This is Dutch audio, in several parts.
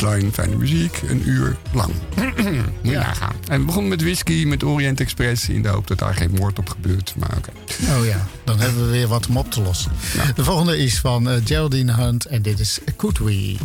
Baseline, fijne muziek, een uur lang. Moet je nagaan. En we begonnen met whisky, met Orient Express... in de hoop dat daar geen moord op gebeurt. Maar oké. Oh ja, dan hebben we weer wat om op te lossen. De volgende is van eh, Geraldine Hunt en dit is Could We.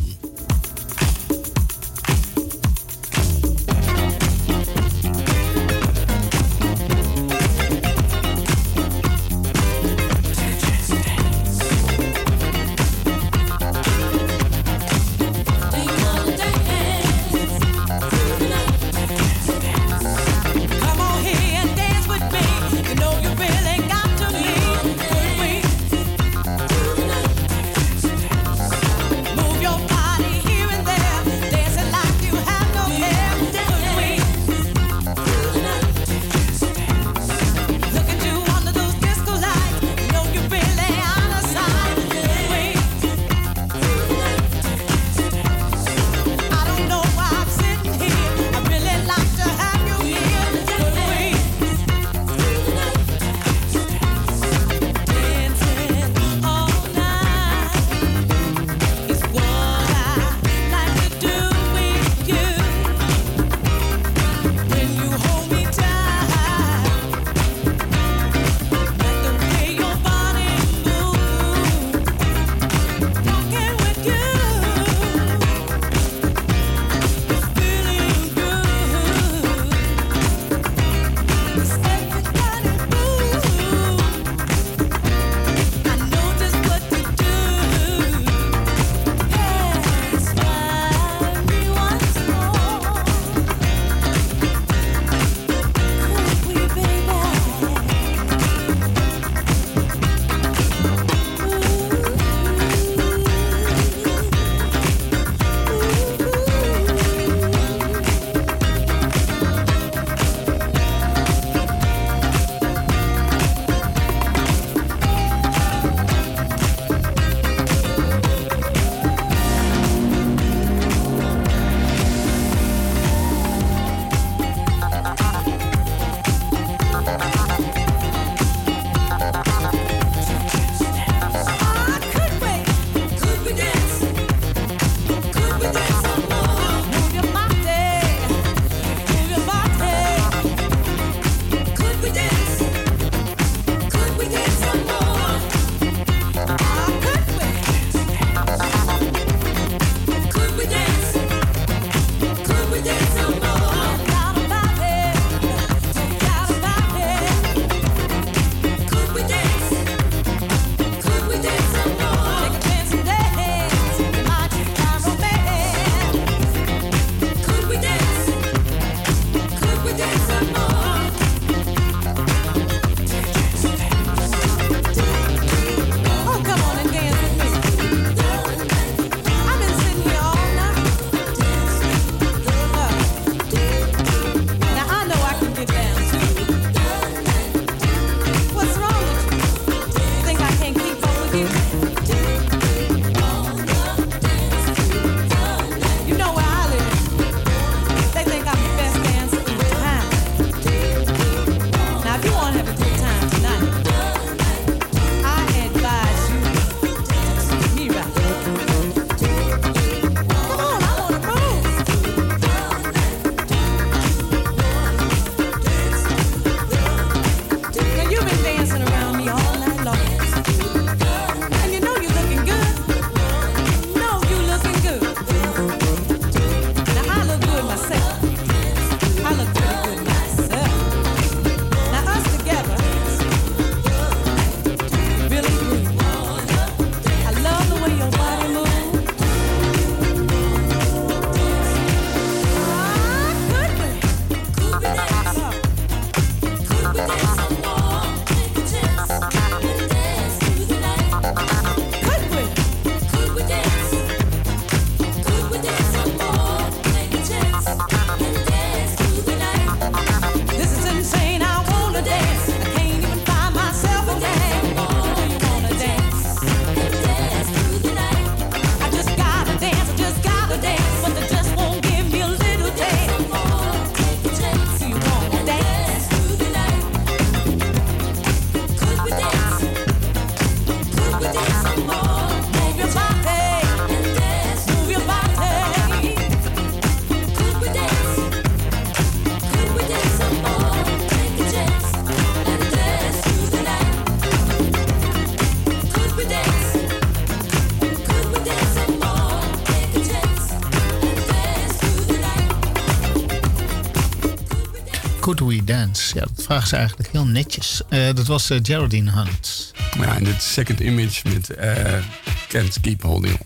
Ja, dat vragen ze eigenlijk heel netjes. Eh, dat was eh, Geraldine Hunt. Ja, en het second image met eh, Kent Keep Holding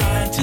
trying to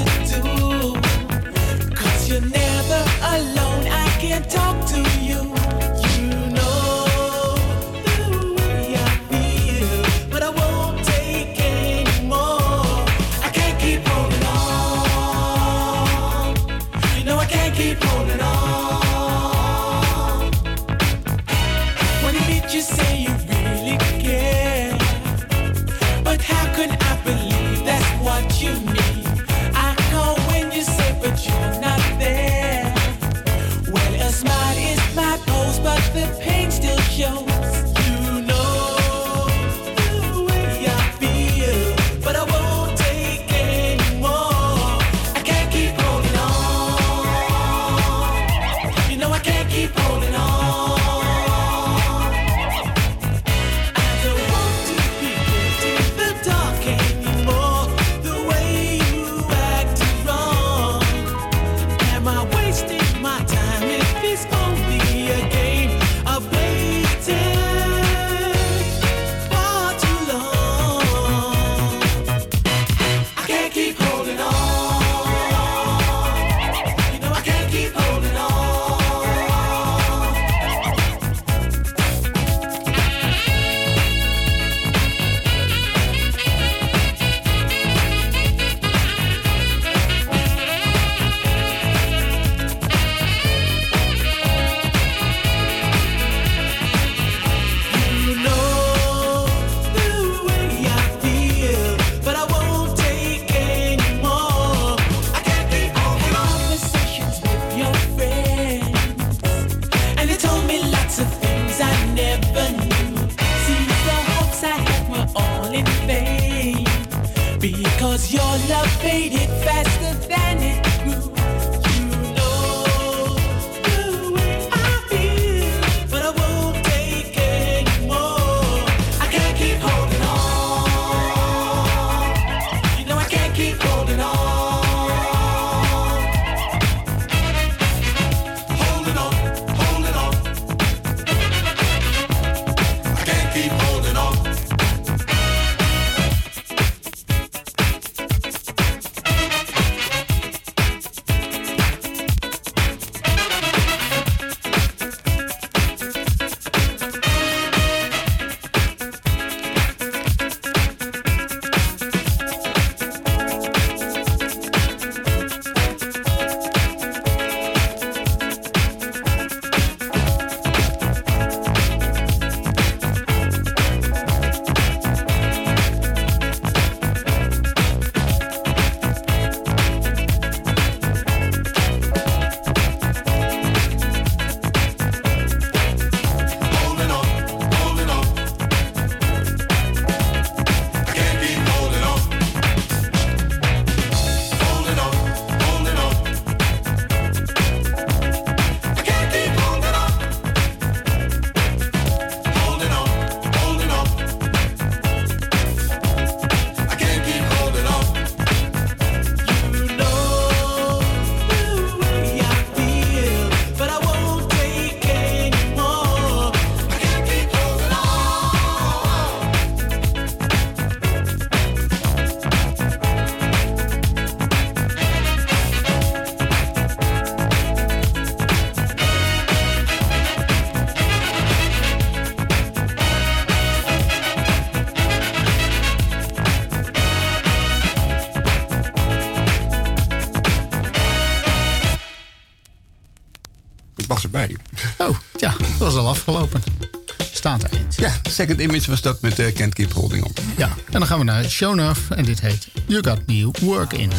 Second Image was dat met eh, uh, Kent Keep Holding On. Ja, en dan gaan we naar Shonuff en dit heet You Got New Work In.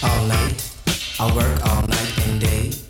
All night, I work all night and day.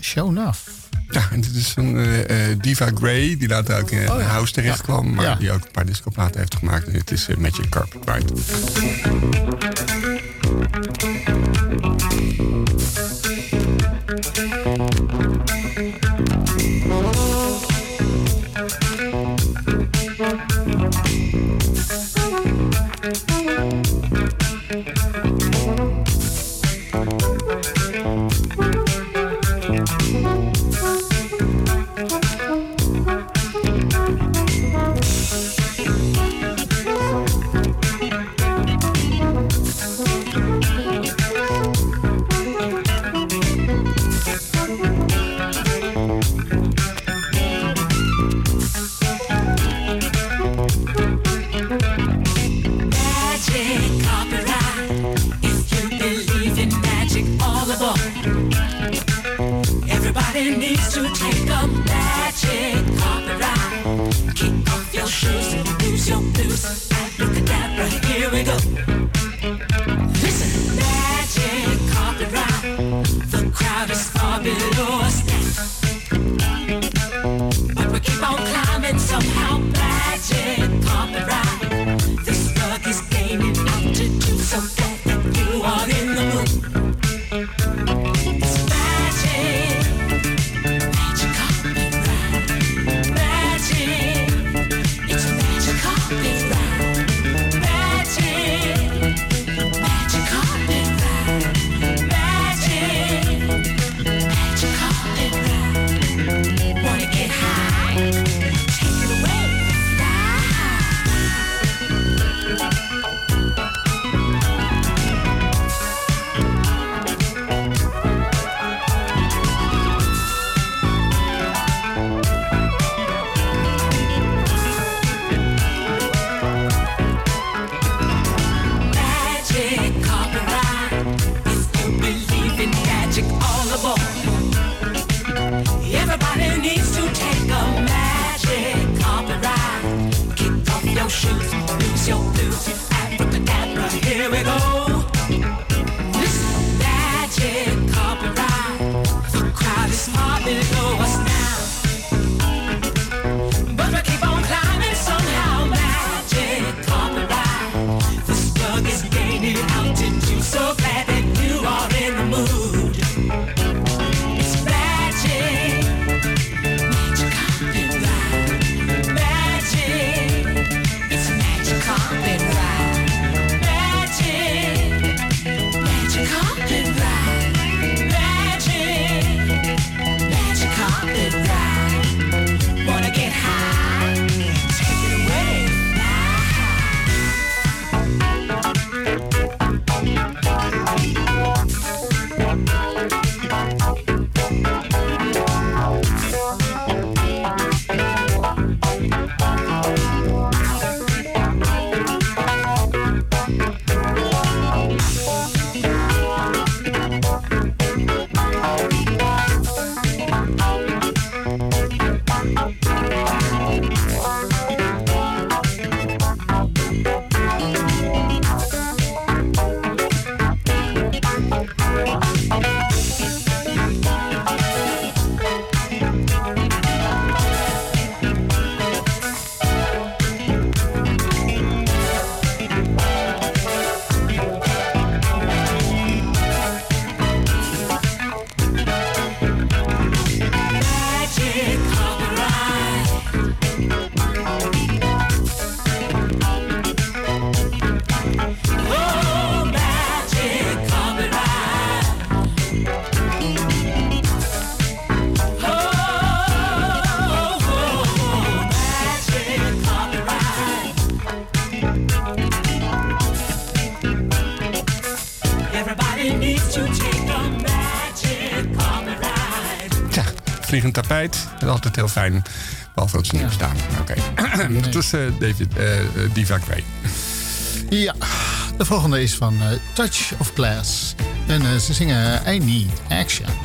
Show Enough. Ja, en dit is een eh, eh, Diva Gray, die later ook in oh. House terecht kwam, maar die ook een paar discoplaten heeft gemaakt. En het is eh, Magic Carpet Ride. Een tapijt. Dat is altijd heel fijn. Behalve dat ze niet bestaan. Oké. Okay. Dat is David, uh, Diva Ja, de volgende is van eh, Touch of Glass. En ze zingen I Need Action.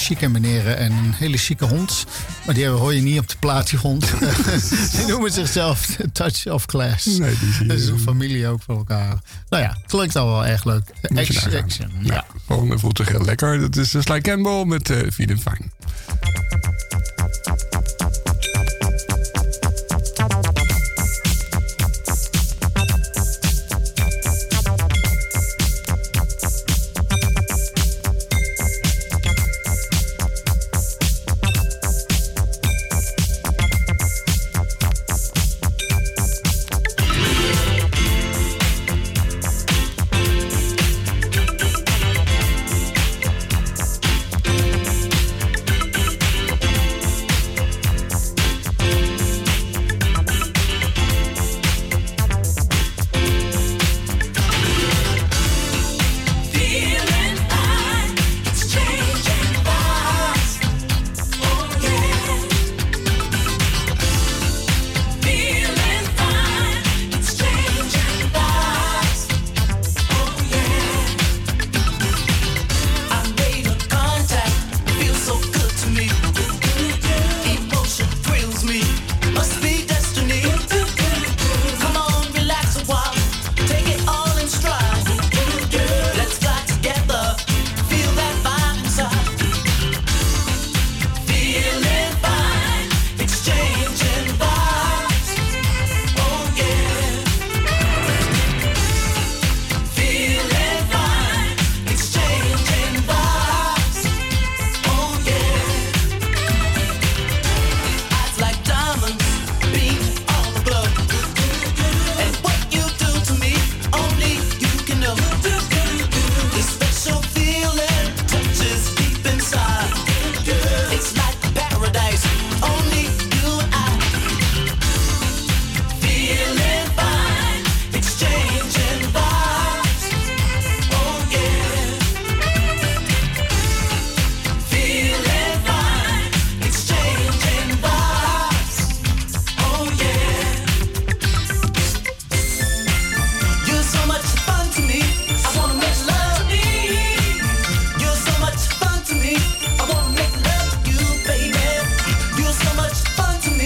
chique meneer en een hele chique hond. Maar die hoor je niet op de plaat, die hond. die noemen zichzelf Touch of Class. Nee, die. Dat is een familie ook voor elkaar. Nou ja, klinkt al wel erg leuk. Action, action. Ja. volgende voelt zich heel lekker. Dat is Sly Campbell met uh, Feed fun to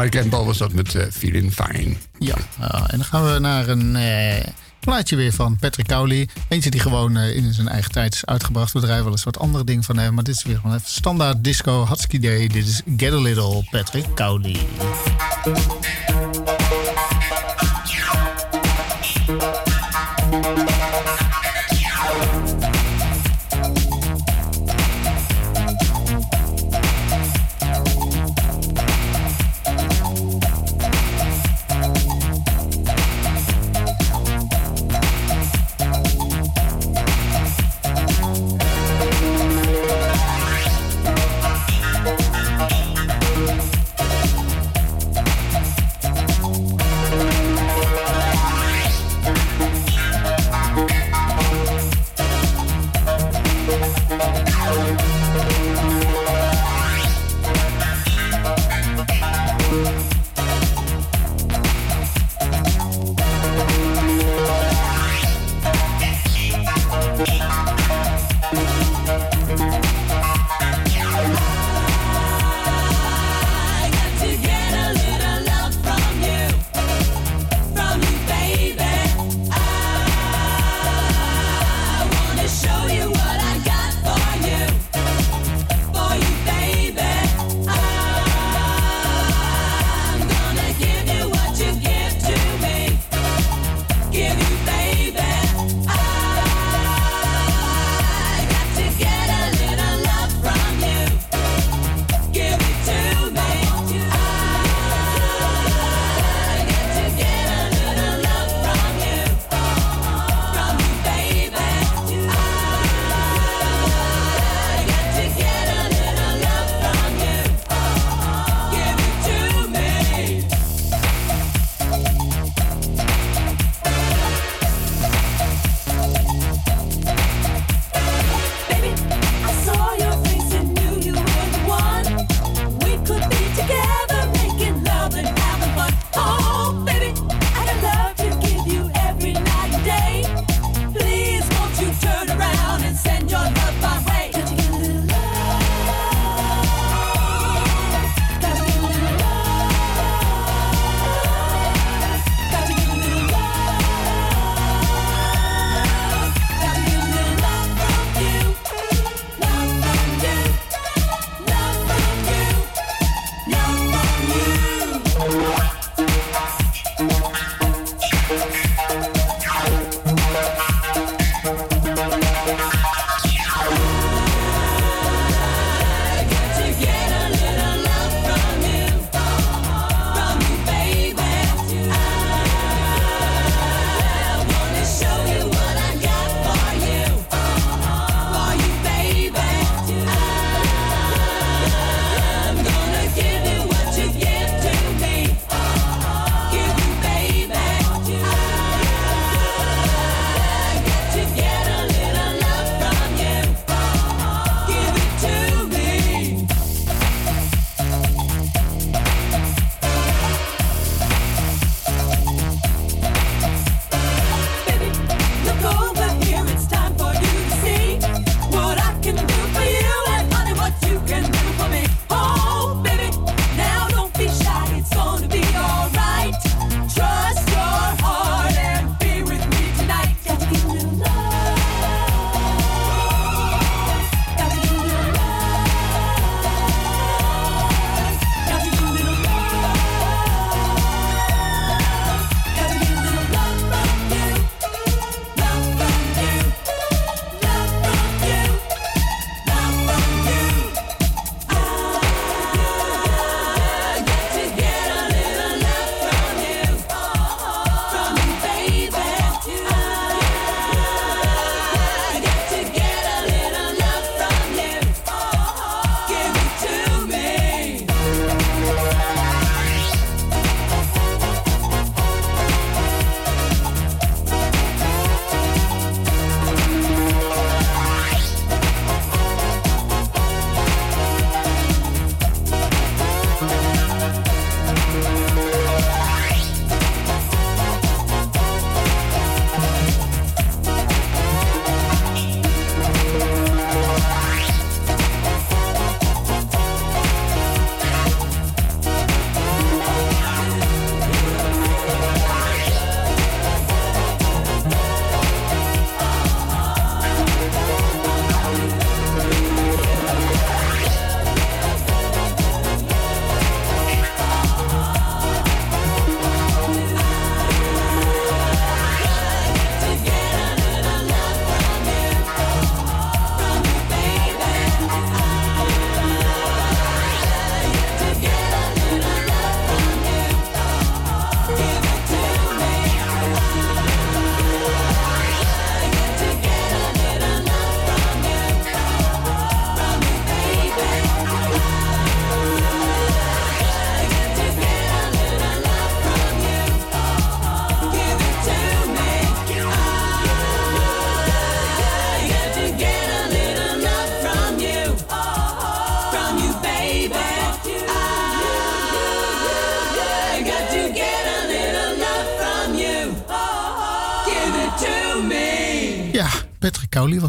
Mike Campbell was dat met eh, Feeling Fine. Ja, ah, en dan gaan we naar een eh, plaatje weer van Patrick Cowley. Eentje die gewoon eh, in zijn eigen tijd is uitgebracht. We draaien wel eens wat andere dingen van hem. Maar dit is weer gewoon even standaard disco, Husky Day. Dit is Get a Little Patrick Cowley.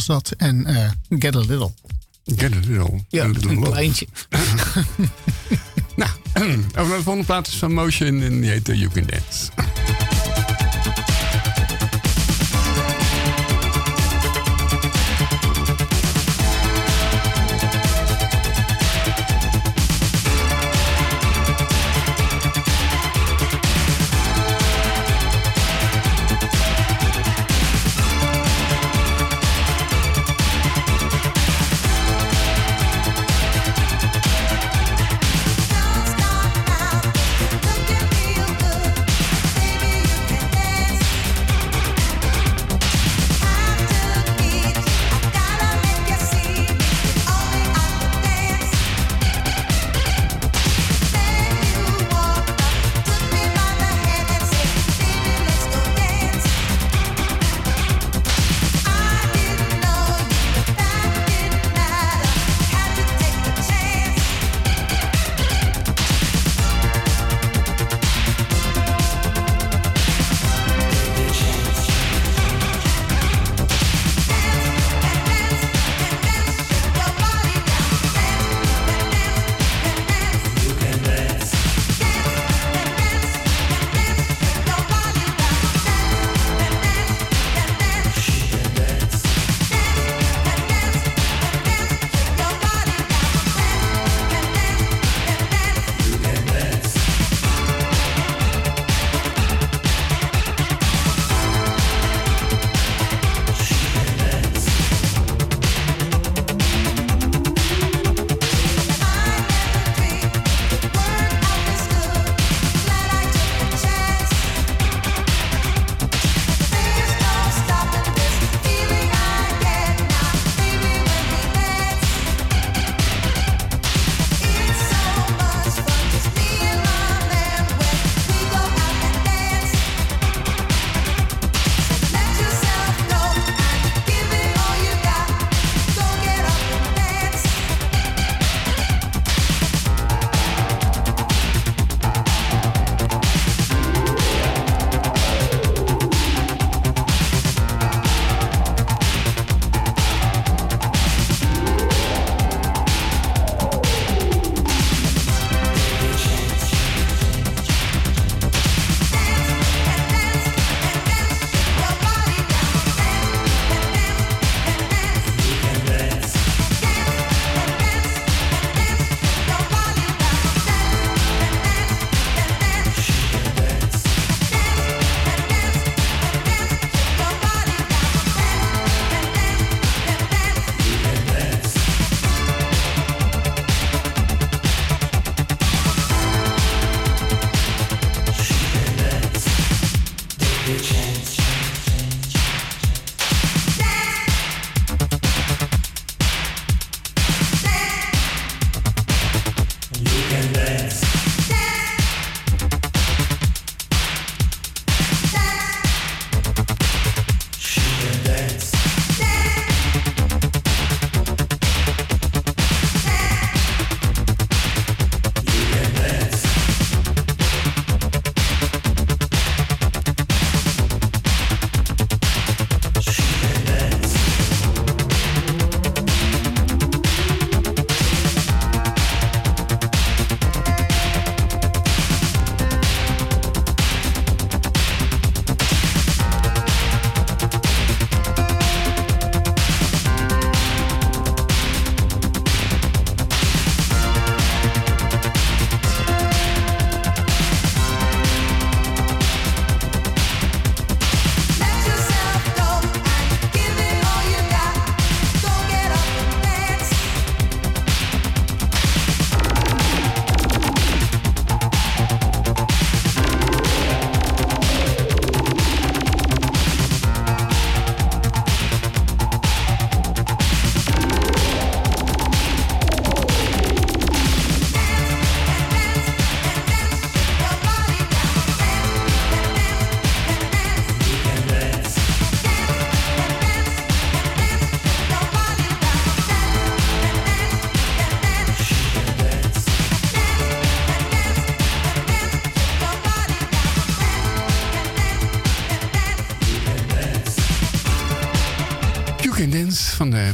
Was dat. En eh, Get a Little. Get. Ja, A little een love. kleintje. Nou, over naar de volgende plaat is van Motion en die heet eh, You Can Dance.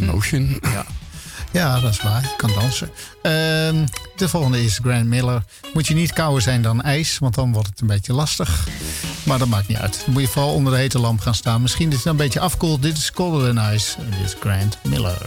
Motion. Ja. Ja, dat is waar. Je kan dansen. Ehm, de volgende is Grant Miller. Moet je niet kouder zijn dan ijs, want dan wordt het een beetje lastig. Maar dat maakt niet uit. Dan moet je vooral onder de hete lamp gaan staan. Misschien dat het een beetje afkoelt. Dit is Colder Than Ice. Dit is Grant Miller.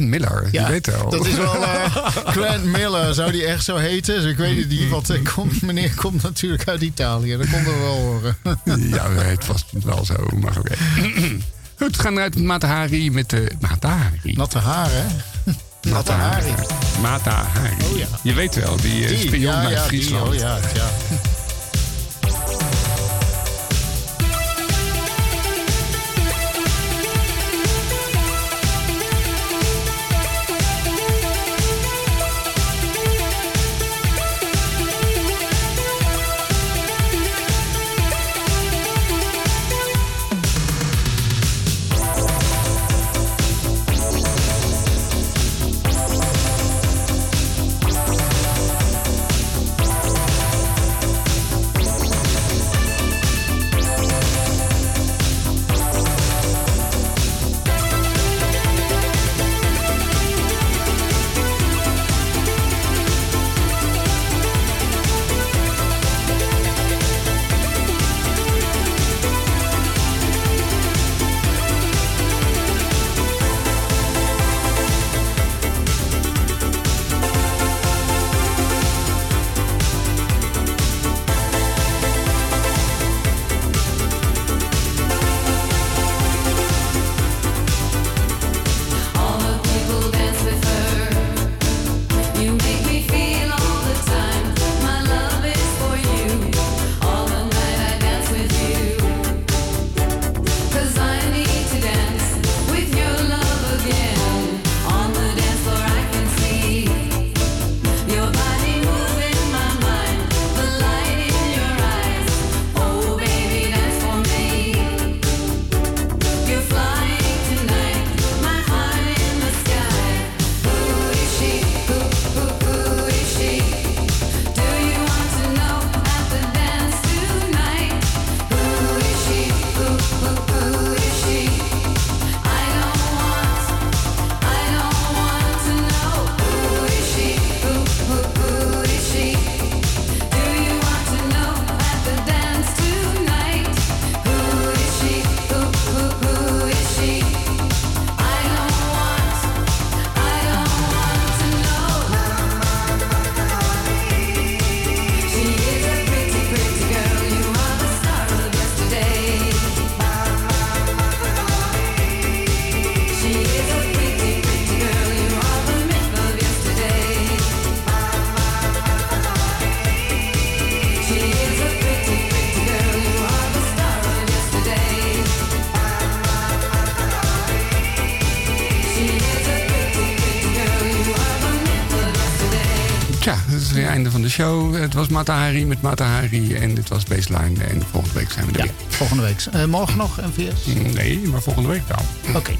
Miller, ja, die weet wel. Dat is wel uh, Miller, zou die echt zo heten? Dus ik weet het niet, Wat eh, komt, meneer komt natuurlijk uit Italië. Dat komt we wel horen. ja, het was wel zo, maar oké. Okay. Goed, we gaan eruit met Matahari met eh, de Mata Hari. Natte haar, hè? Natte haar. Matahari. Oh ja. Je weet wel, die, die spion uit oh ja, ja. einde van de show. Het was Matahari met Matahari en dit was Baseline. En volgende week zijn we er ja, weer. volgende week. Eh, morgen nog, MVS? Mm, nee, maar volgende week wel. Oké.